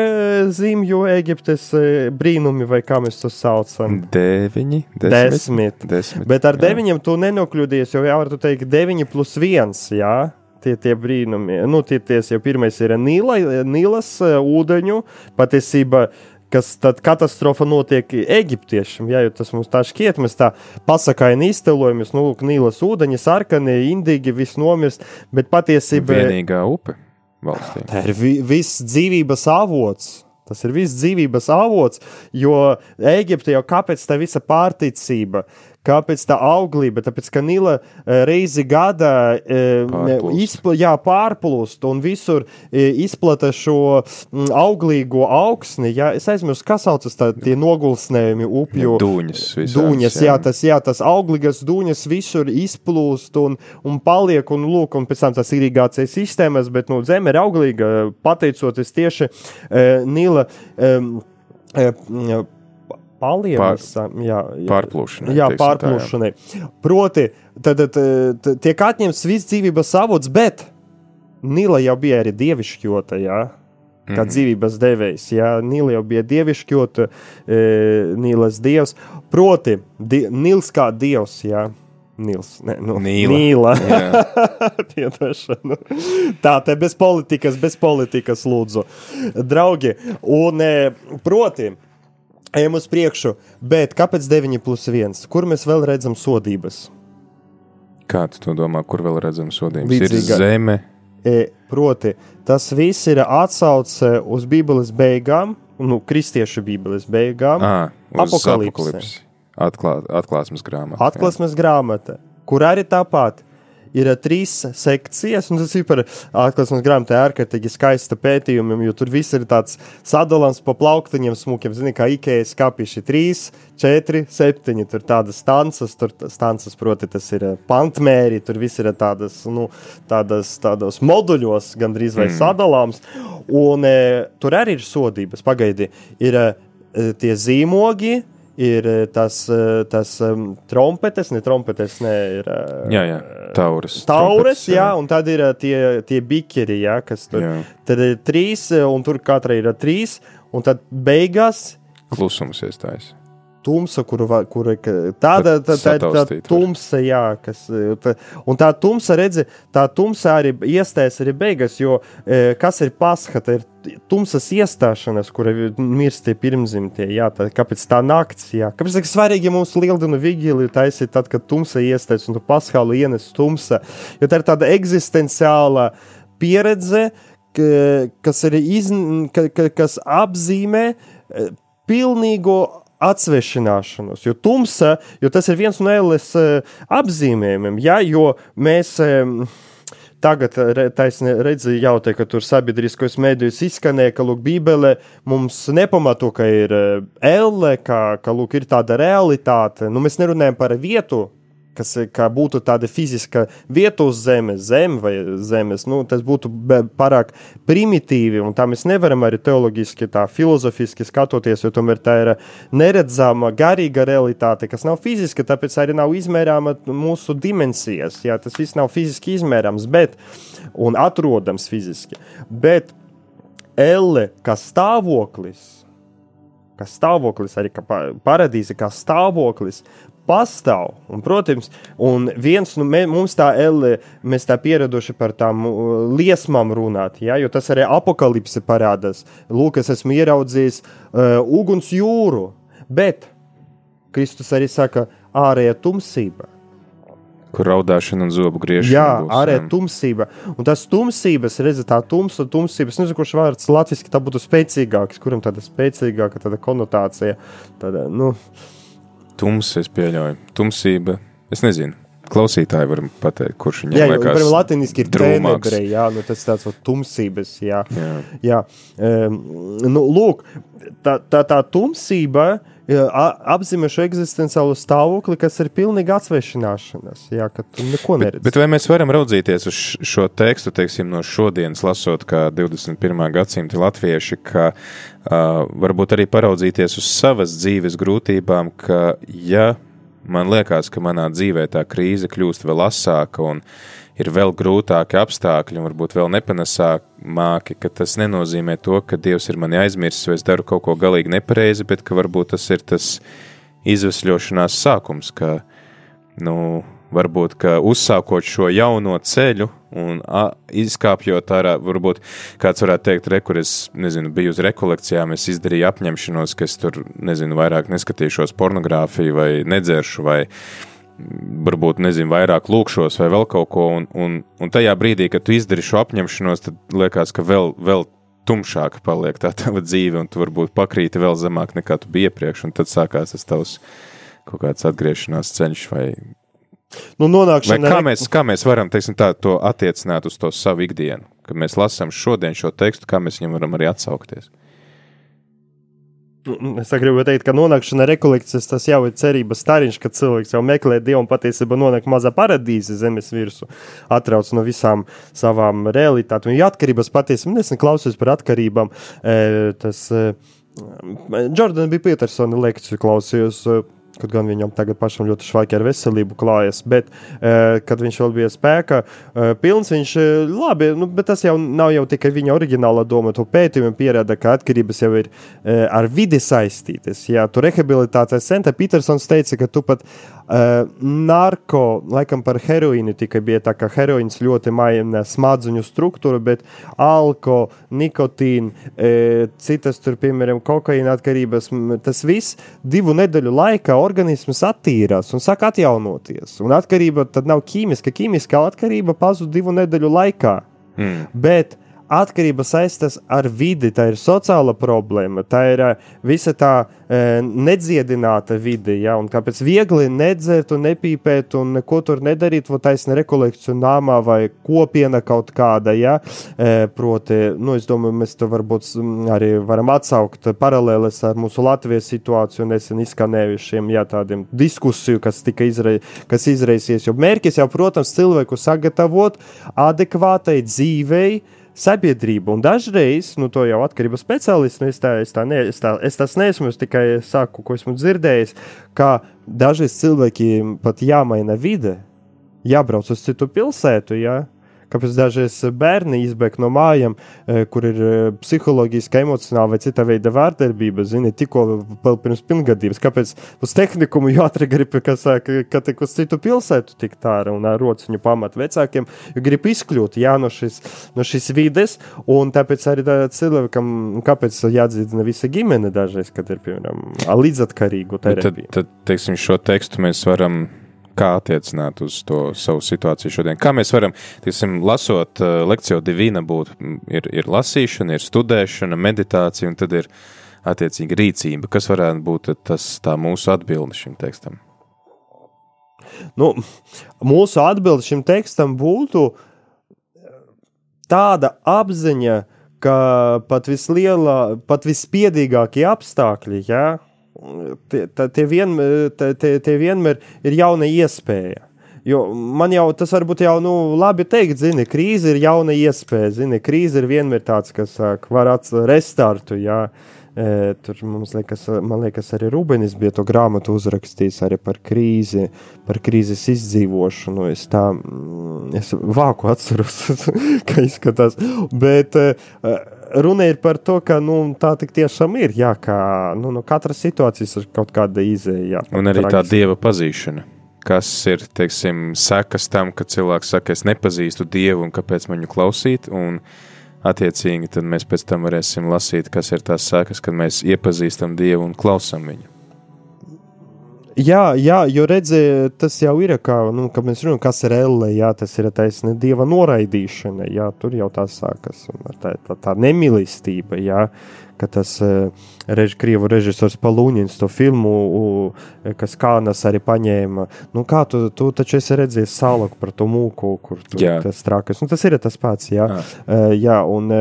zīmju Eģiptes brīnumi, vai kā mēs to saucam? Deviņi. Desmit. desmit. desmit Bet ar jā. deviņiem tu nenokļūdies, jo jau var teikt deviņi plus viens, jā tie, tie brīnumi. Nu, tie, ties, jau pirmais ir Nīla, Nīlas eh, ūdeņu patiesība. Kas tad katastrofa notiek eģiptiešiem? Jā, tas mums tā šķiet, mēs tā pasakājam, iztelojamies, nu, Nīlas ūdeņi, sarkanie, indīgi, viss nomirst, bet patiesībā. Vienīgā upe valstī. Tā ir vi viss dzīvības avots. Tas ir viss dzīvības avots, jo Eģipte jau kāpēc tā visa pārticība, Kāpēc tā auglība? Tāpēc, ka Nila e, reizi gadā e, izpl, jā, pārplūst un visur e, izplata šo auglīgo augsni. Jā, es aizmirsu, kas saucas tā, tie nogulsnējumi upju. Dūņas. Visās, dūņas, jā. jā, tas, jā, tas auglīgas dūņas visur izplūst un, un paliek un lūk, un pēc tam tas irigācijas sistēmas, bet, nu, zeme ir auglīga pateicoties tieši Nila. Um, palielināšanai, jā, jā, pārplūšanai. Jā, pārplūšanai. Tā, jā. Proti, tad, tad, tad tiek atņemts viss dzīvības avots, bet Nila jau bija arī dievišķota. Jā. Kā mm -hmm. dzīvības devējs, Jā, Nīla jau bija dievišķota, e, Nīlas dievs. Proti, di, Nils kā dievs, jā, Nils, ne, nu, Nīla. Nīla. <laughs> Tā, te bez politikas, bez politikas, lūdzu, draugi. Un, e, proti, ejam uz priekšu, bet kāpēc 9 plus 1? Kur mēs vēl redzam sodības? Kā tu to domā, kur vēl redzam sodības? Līdzīga. Ir zeme. E, proti, tas viss ir atsauce uz Bībeles beigām, nu, kristiešu Bībeles beigām. Apokalipsi. Atklā, atklāsmes grāmata. Atklāsmes jā. grāmata, kur arī tāpat ir uh, trīs sekcijas, un tas ir par atklāsmes grāmatā ārkārtīgi skaista pētījumiem, jo tur viss ir tāds sadalāms pa plauktiņiem smukiem, zini, kā Ikejas kapiši trīs, četri, septiņi, tur tādas stancas, tur stancas, proti, tas ir pantmēri, tur viss ir tādas, nu, tādas, tādos moduļos gandrīz vai mm. sadalāms, un e, tur arī ir sodības, pagaidi, ir e, tie zīmogi, ir eh, tas, eh, tas um, trompetes, ne trompetes, ne ir. Uh, jā, jā, taures. Taures, jā, jā, un tad ir tie, tie bikeri, jā, kas tur. Jā. Tad ir trīs, un tur katra ir trīs, un tad beigās. Klusums iestājas tumsa, kur, kur tāda tā, tā, tā, tā tumsa, jā, kas, tā, un tā tumsa, redzi, tā tumsa arī iestājas arī beigas, jo e, kas ir pasha, tā ir tumsas iestāšanās, kura mirst tie pirmzimtie, jā, tā, kāpēc tā nakts, jā, kāpēc tā svarīgi mums lieldienu vigīliju taisīt tad, kad tumsa iestājas un tu paskālu ienes tumsa, jo tā ir tāda eksistenciāla pieredze, ka- kas, ir iz, ka, ka, kas apzīmē eh, pilnīgo atsvešināšanos, jo tumsa, jo tas ir viens no ēles apzīmējumiem, ja, jo mēs. Tagad taisni redzi, jau te, ka tur sabiedriskos mēdījos izskanēja, ka lūk, Bībele mums nepamato, ka ir eh, elle, ka, ka lūk, ir tāda realitāte. Nu, mēs nerunājam par vietu, kas kā būtu tāda fiziska vieta uz zemes, zem vai zemes. Nu, tas būtu pārāk primitīvi, un tā mēs nevaram arī teoloģiski, tā filozofiski skatoties, jo tomēr tā ir neredzama, garīga realitāte, kas nav fiziska, tāpēc arī nav izmērāma mūsu dimensijas. Jā, tas viss nav fiziski izmērāms, bet un atrodams fiziski. Bet elle kā stāvoklis, kā stāvoklis, arī kā pa- paradīze, kā stāvoklis. Pastāv, un, protams, un viens no mē, mums tā elle, mēs tā pieraduši par tām uh, liesmām runāt, ja, jo tas arī apakalipse parādās. Lūk, es esmu ieraudzījis uh, uguns jūru, bet Kristus arī saka, ārējā tumsība. Kur raudāšana un zobu griežana. Jā, jā. tumsība. Un tas tumsības, redziet, tā tumsa, tumsība. Es nezinu, kurš vārds latviešu tā būtu spēcīgāks, kuram tāda spēcīgāka tāda konotācija. Tāda, nu, Tums, es pieļauju. Tumsība. Es nezinu. Klausītāji var pateikt, kurš viņam jā, liekas. piemēram, latiniski ir tenebre, jā, nu, tas tāds va, tumsības, jā. Jā. jā. Um, nu, lūk, tā, tā, tā tumsība jā, apzīmē šo eksistenciālo stāvokli, kas ir pilnīgi atsvešināšanās, jā, ka tu neko Bet, neredzi. bet vai mēs varam raudzīties uz šo tekstu, teiksim, no šodienas, lasot, kā 21. gadsimta latvieši, ka uh, varbūt arī paraudzīties uz savas dzīves grūtībām, ka ja man liekas, ka manā dzīvē tā krīze kļūst vēl asāka un ir vēl grūtāki apstākļi, un varbūt vēl nepanesāmāki, ka tas nenozīmē to, ka Dievs ir mani aizmirsis vai es daru kaut ko galīgi nepareizi, bet ka varbūt tas ir tas izvesļošanās sākums, ka nu, varbūt uzsākot šo jauno ceļu un a, izkāpjot ārā, varbūt kāds varētu teikt, re, kur es nezinu, biju uz rekolekcijām, es izdarīju apņemšanos, ka es tur nezinu, vairāk neskatīšos pornogrāfiju vai nedzeršu vai varbūt nezinu, vairāk lūkšos vai vēl kaut ko. Un, un, un tajā brīdī, kad tu izdari šo apņemšanos, tad liekas, ka vēl, vēl tumšāka paliek tā tava dzīve, un tu varbūt pakrīti vēl zemāk nekā tu biji iepriekš, un tad sākās tas tavs kaut kāds atgriešanās ceļš vai Nu, nonākšana kā mēs, kā mēs varam teiksim, tā, to attiecināt uz to savu ikdienu? Kad mēs lasām šodien šo tekstu, kā mēs viņam varam arī atsaukties? Nu, Es tā gribu teikt, ka nonākšana rekolekcijas tas jau ir cerības stariņš, kad cilvēks jau meklē dievu un patiesībā nonāk mazā paradīze zemes virsū, atrauc no visām savām realitātēm. Jo atkarības patiesībā nesen klausos par atkarībām. e, Tas Jordana bija Petersona lekciju klausījos. Kaut gan viņam tagad pašam ļoti švaiki ar veselību klājas, bet, uh, kad viņš vēl bija spēkā, uh, pilns viņš, uh, labi, nu, bet tas jau nav jau tikai viņa oriģināla doma. To pētījumi pierāda, ka atkarības jau ir ar vidi saistītas. Jā, tu rehabilitācijas centra Petersons teica, ka tu pat narko, laikam par heroīnu tikai bija tā, ka heroīns ļoti maina smadzeņu struktūru, bet alko, nikotīna, uh, citas tur, piemēram, kokaīna atkarības, tas viss divu nedēļu laikā organisms attīrās un sāk atjaunoties. Un atkarība tad nav ķīmiska. Ķīmiskā atkarība pazūd divu nedēļu laikā. Mm. Bet atkarība saistās ar vidi, tā ir sociāla problēma, tā ir ā, visa tā e, nedziedināta vide. Ja? Un Kāpēc viegli nedzert un nepīpēt un neko tur nedarīt, vai taisni rekolekciju nāmā vai kopiena kaut kāda. Ja? E, proti, nu, es domāju, mēs to varbūt arī varam atsaukt paralēles ar mūsu Latvijas situāciju nesen izskanējušiem ja, tādiem diskusiju, kas tika izra kas izraisies. Jo mērķis jau, protams, cilvēku sagatavot adekvātai dzīvei, sabiedrību. Un dažreiz, nu, to jau atkarības speciālists, nu, es, tā, es, tā ne, es, tā, es tas neesmu, es tikai saku, ko esmu dzirdējis, ka dažreiz cilvēkiem pat jāmaina vide, jābrauc uz citu pilsētu. Ja? Kāpēc dažreiz bērni izbēg no mājām, eh, kur ir eh, psiholoģiski, emocionāli vai cita veida vārdarbība, zini, tikko pirms pilngadības. Kāpēc uz tehnikumu jāatri grib, kas saka, ka tik uz citu pilsētu tik tāra un ar rociņu pamat vecākiem, jo grib izkļūt, jā, no šīs, no šīs vides, un tāpēc arī tā cilvēkam, kāpēc jāatdzīdina visa ģimene dažreiz, kad ir, piemēram, līdzatkarīgu Bet Tad, terapiju. tad, teiksim, šo tekstu mēs varam kā attiecināt uz to savu situāciju šodien. Kā mēs varam, tiksim, lasot uh, lekciju divīna būt, ir, ir lasīšana, ir studēšana, meditācija, un tad ir attiecīgi rīcība. Kas varētu būt tas tā mūsu atbilde šim tekstam? Nu, mūsu atbilde šim tekstam būtu tāda apziņa, ka pat vislielā, pat vispiedīgākie apstākļi, ja, tie, tie, vienmēr, tie, tie vienmēr ir jauna iespēja. Jo man jau tas varbūt jau nu, labi teikt, zini, krīze ir jauna iespēja. Zini, krīze ir vienmēr tāds, kas var atrast restartu. Jā. E, tur mums liekas, liekas, arī Rūbenis bija to grāmatu uzrakstījis arī par krīzi, par krīzes izdzīvošanu. Es tā, es vāku atceros, <laughs> kā izskatās. Bet, e, runa ir par to, ka nu, tā tiešām ir. Jā, ka nu, no katras situācijas ir kaut kāda izēja. Un arī tā dieva pazīšana. Kas ir teiksim, sekas tam, ka cilvēks saka, es nepazīstu dievu un kāpēc man viņu klausīt. Un, attiecīgi, tad mēs pēc tam varēsim lasīt, kas ir tās sekas, kad mēs iepazīstam dievu un klausām viņu. Jā, jā, jo redziet, tas jau ir kā, nu, kad mēs runājam, kas ir elle, jā, tas ir taisnība dieva noraidīšana, jā, tur jau tā sākas, tā, tā, tā nemīlestība, jā, ka tas rež, krievu režisors Palūņins to filmu, kas Kānas arī paņēma, nu, kā tu, tu taču esi redzējis salaku par to mūku, kur tu, tas trakas, nu, tas ir tas pats, jā, jā, jā un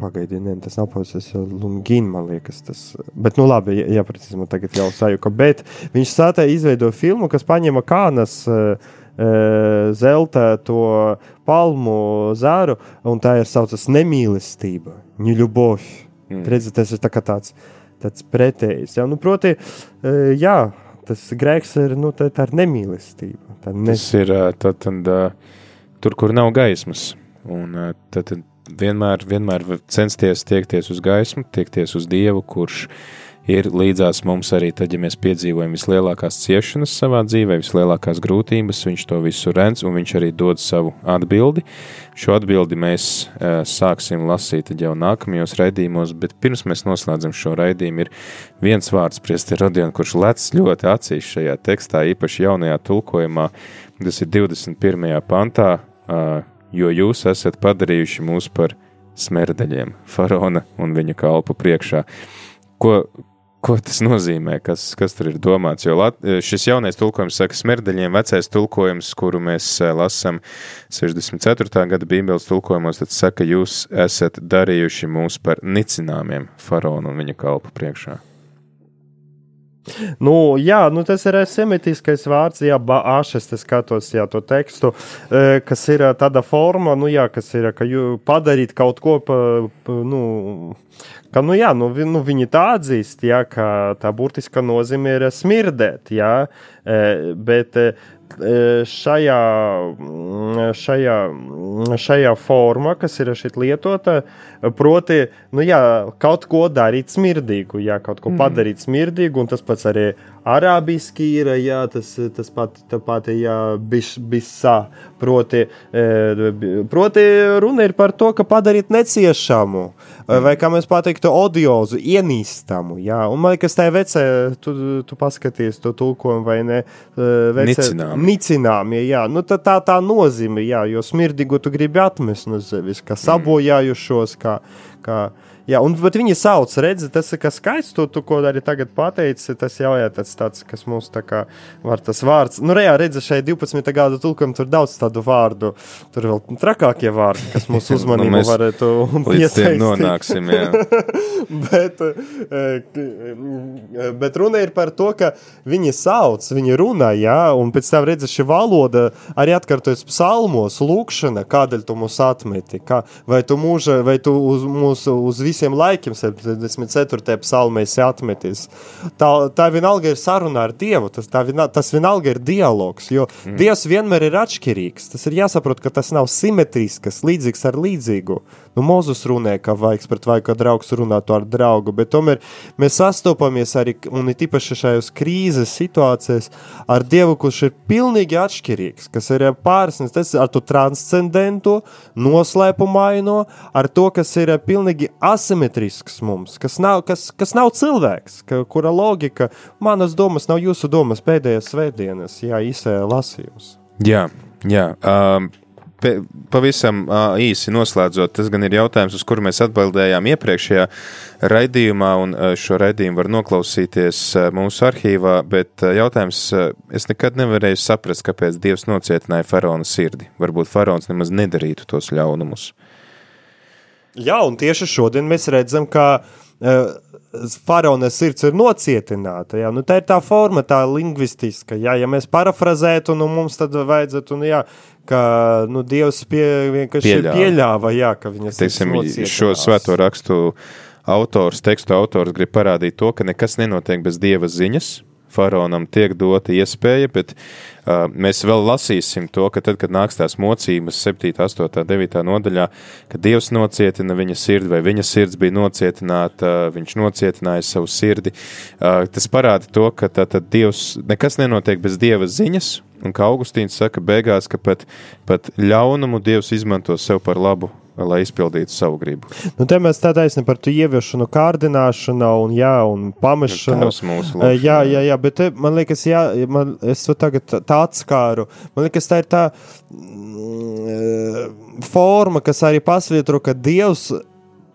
Pagaidiet, ne, tas nav pavasars, jau Lungīna, man liekas, tas. Bet, nu, labi, jā, jā precīzi, man tagad jau sajuka. Bet viņš sātē izveido filmu, kas paņēma kānas uh, zelta to palmu zāru, un tā ir saucas nemīlestība, ņuļuboļ. Mm. Redziet, tas ir tā tāds, tāds pretējs. Jā, nu, proti, uh, jā, tas grēks ir, nu, tā, tā ir nemīlestība. Tā ne... Tas ir tā, tad, tur, kur nav gaismas. Un tad, tad vienmēr, vienmēr censties tiekties uz gaismu, tiekties uz Dievu, kurš ir līdzās mums arī tad, ja mēs piedzīvojam vislielākās ciešanas savā dzīvē, vislielākās grūtības, viņš to visu redz un viņš arī dod savu atbildi. Šo atbildi mēs uh, sāksim lasīt jau nākamajos raidījumos, bet pirms mēs noslēdzam šo raidījumu, ir viens vārds, Priesti Rodion, kurš lec ļoti acīs šajā tekstā, īpaši jaunajā tulkojumā, tas ir 21. pantā. Uh, jo jūs esat padarījuši mūs par smerdeļiem, faraona un viņa kalpu priekšā. Ko, ko tas nozīmē, kas, kas tur ir domāts? Jo lat, šis jaunais tulkojums saka smerdeļiem, vecais tulkojums, kuru mēs eh, lasām 64. gada bībeles tulkojumos, tad saka, jūs esat darījuši mūs par nicināmiem faraona un viņa kalpu priekšā. Nu, jā, nu tas ir semitiskais vārds, jā, bāšas, tas skatos, jā, to tekstu, e, kas ir tāda forma, nu, jā, kas ir, ka padarīt kaut ko, pa, pa, nu, ka, nu, jā, nu, vi, nu viņi tā atzīst, jā, ka tā burtiska nozīme ir smirdēt, jā, bet šajā, šajā, šajā formā, kas ir šeit lietota, proti, nu jā, kaut ko darīt smirdīgu, jā, kaut ko mm. padarīt smirdīgu, un tas pats arī arābiski ir, jā, tas, tas pat, tāpat, jā, biš, bisā, proti, proti, runa ir par to, ka padarīt neciešamu, mm. Vai kā mēs pateiktu, odiozu, ienīstamu, jā, un man liekas, tā ir vecē, tu, tu paskaties to tulkojumu vai ne, vecē, nicināmie, jā, nu tā, tā tā nozīme, jā, jo smirdīgu tu gribi atmest no sevis, kā sabojājušos, kā, kā, Jā, un viņi sauc, redzi, tas ir kas skaists, tu, tu ko arī tagad pateici, tas jau ir tāds, tāds, kas mums tā kā var tas vārds. Nu, reāli redzi, šeit 12. gada tulkam tur daudz tādu vārdu, tur vēl trakākie vārdi, kas mūsu <laughs> nu, uzmanību nu, varētu piesaistīt. nonāksim, jā. <laughs> bet, eh, bet runa ir par to, ka viņi sauc, viņi runā, jā, un pēc tam redzi, šī valoda arī atkārtojas psalmos, lūkšana, kādēļ tu mūs atmeti, kā, vai tu mūža, vai tu uz mūsu, uz visu visiem laikiem, 74. psalmē esi atmetis. Tā, tā vienalga ir saruna ar Dievu, tas, vien, tas vienalga ir dialogs, jo mm. Dievs vienmēr ir atšķirīgs. Tas ir jāsaprot, ka tas nav simetrisks, līdzīgs ar līdzīgu. Nu, Mozus runē, ka vajag pret vai kā draugs runāt ar draugu, bet tomēr mēs sastopamies arī, un it īpaši šajos krīzes situācijās, ar Dievu, kurš ir pilnīgi atšķirīgs, kas ir pārsniegts ar to transcendentu, noslēpumaino, ar to, kas ir pilnīgi pilnīgi asimetrisks mums, kas nav, kas, kas nav cilvēks, ka, kura loģika, manas domas nav jūsu domas pēdējās svētdienas, jā, īsē lasījums. Jā, jā. Um, Pavisam uh, īsi noslēdzot, tas gan ir jautājums, uz kuru mēs atbildējām iepriekšējā raidījumā, un uh, šo raidījumu var noklausīties uh, mūsu arhīvā, bet uh, jautājums, uh, es nekad nevarēju saprast, kāpēc Dievs nocietināja faraona sirdi. Varbūt faraons nemaz nedarītu tos ļaunumus. Jā, un tieši šodien mēs redzam, ka uh, faraona sirds ir nocietināta. Jā. Nu, tā ir tā forma, tā lingvistiska. Jā. Ja mēs parafrazētu, nu, mums tad vajadzētu, nu, jā, ka nu, Dievs pie, vienkārši pieļāva, pieļāva jā, ka viņas Teiksim, šo svēto rakstu autors, tekstu autors grib parādīt to, ka nekas nenotiek bez Dieva ziņas, faraonam tiek dota iespēja, bet uh, mēs vēl lasīsim to, ka tad, kad nāks tās mocības 7, 8, 9 nodaļā, kad Dievs nocietina viņa sirdi, vai viņa sirds bija nocietināta, viņš nocietināja savu sirdi. Uh, tas parāda to, ka tātad Dievs, nekas nenotiek bez Dieva ziņas, un kā Augustīns saka beigās, ka pat, pat ļaunumu Dievs izmanto sev par labu lai izpildītu savu gribu. Nu, te mēs tā taisni par to ieviešanu, kārdināšanu un, jā, un pamešanu. Tas mūsu lūkšana. Jā, jā, jā, bet te, man liekas, jā, man, es to tagad tā atskāru. Man liekas, tā ir tā mm, forma, kas arī pasvietro, ka Dievs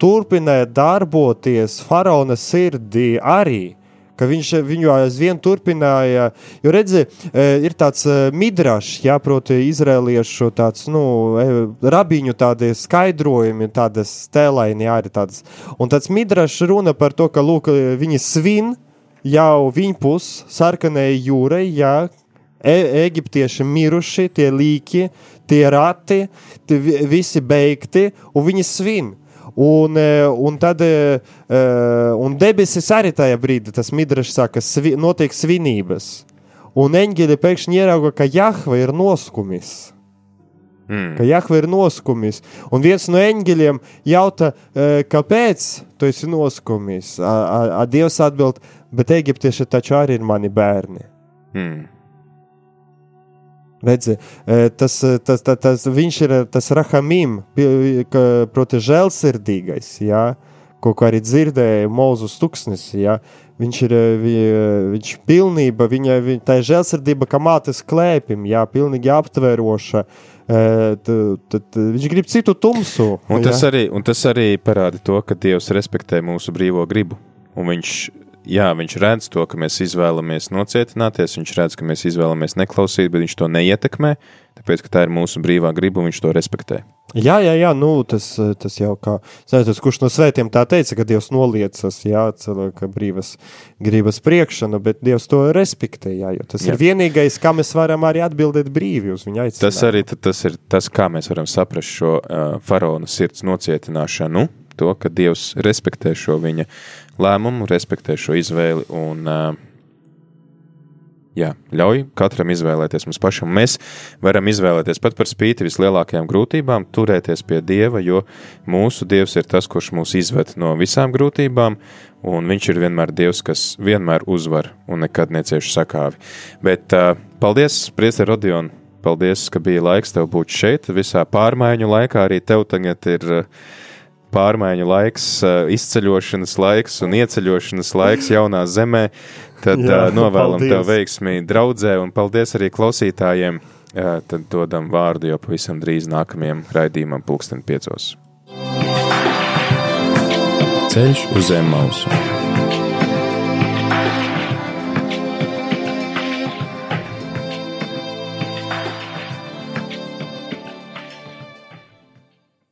turpināja darboties faraona sirdī arī ka viņš viņu aizvien turpināja. Jo, redzi, e, ir tāds e, midrašs, jā, proti, izrēliešu tāds, nu, e, rabiņu tādi skaidrojumi, tādas stēlaini, jā, ir tādas. Un tāds midrašs runa par to, ka, lūk, viņi svin jau viņpus sarkanai jūrai, jā, e eģiptieši miruši, tie līki, tie rati, tie visi beigti, un viņi svin. Un, e, un tad e, e, un debesis arī tajā brīdī, tas midrašs saka, svi, notiek svinības. Un eņģeļi pēkšņi ierauga, ka Jahve ir noskumis. Mm. Ka Jahve ir noskumis. Un viens no eņģeļiem jautā, kāpēc tu esi noskumis? A, a, a Dievs atbild, bet eģiptieši taču arī ir mani bērni. Mm. Redzi, e, tas, e, tas, tas, tas, viņš ir tas rahamim, proti, žēlsirdīgais. Ja? Ko arī dzirdēja Mozus Tuksnis. Ja? Viņš ir e, viņš pilnība, viņa, viņa, tā ir žēlsirdība, kā mātes klēpim, jā, pilnīgi aptveroša. Tad, viņš grib citu tumsu. Un tas, ja? arī, un tas arī parāda to, ka Dievs respektē mūsu brīvo gribu. Un viņš jā, viņš redz to, ka mēs izvēlamies nocietināties, viņš redz, ka mēs izvēlamies neklausīt, bet viņš to neietekmē, tāpēc, ka tā ir mūsu brīvā griba un viņš to respektē. Jā, jā, jā nu, tas, tas jau kā, zinātājs, kurš no svētiem tā teica, ka Dievs noliecas, jā, cilvēka brīvas gribas priekšana, bet Dievs to respektē, jā, jo tas jā. ir vienīgais, kā mēs varam arī atbildēt brīvi uz viņa aicinājumu. Tas arī tas ir tas, kā mēs varam saprast šo uh, faraona sirds nocietināšanu, to, ka Dievs respektē šo viņa lēmumu, respektē šo izvēli un jā, ļauj katram izvēlēties mums pašam. Mēs varam izvēlēties pat par spīti vislielākajām grūtībām, turēties pie Dieva, jo mūsu Dievs ir tas, kurš mūs izved no visām grūtībām, un Viņš ir vienmēr Dievs, kas vienmēr uzvar un nekad necieš sakāvi. Bet paldies, Priester Rodion! Paldies, ka bija laiks tev būt šeit. Visā pārmaiņu laikā arī tev tagad ir uh, pārmaiņu laiks, izceļošanas laiks un ieceļošanas laiks jaunā zemē, tad Jā, novēlam paldies. tev veiksmi draudzē un paldies arī klausītājiem. Tad dodam vārdu jau pavisam drīz nākamajam raidījumam, pulksten piecos. Ceļš uz zem mausu.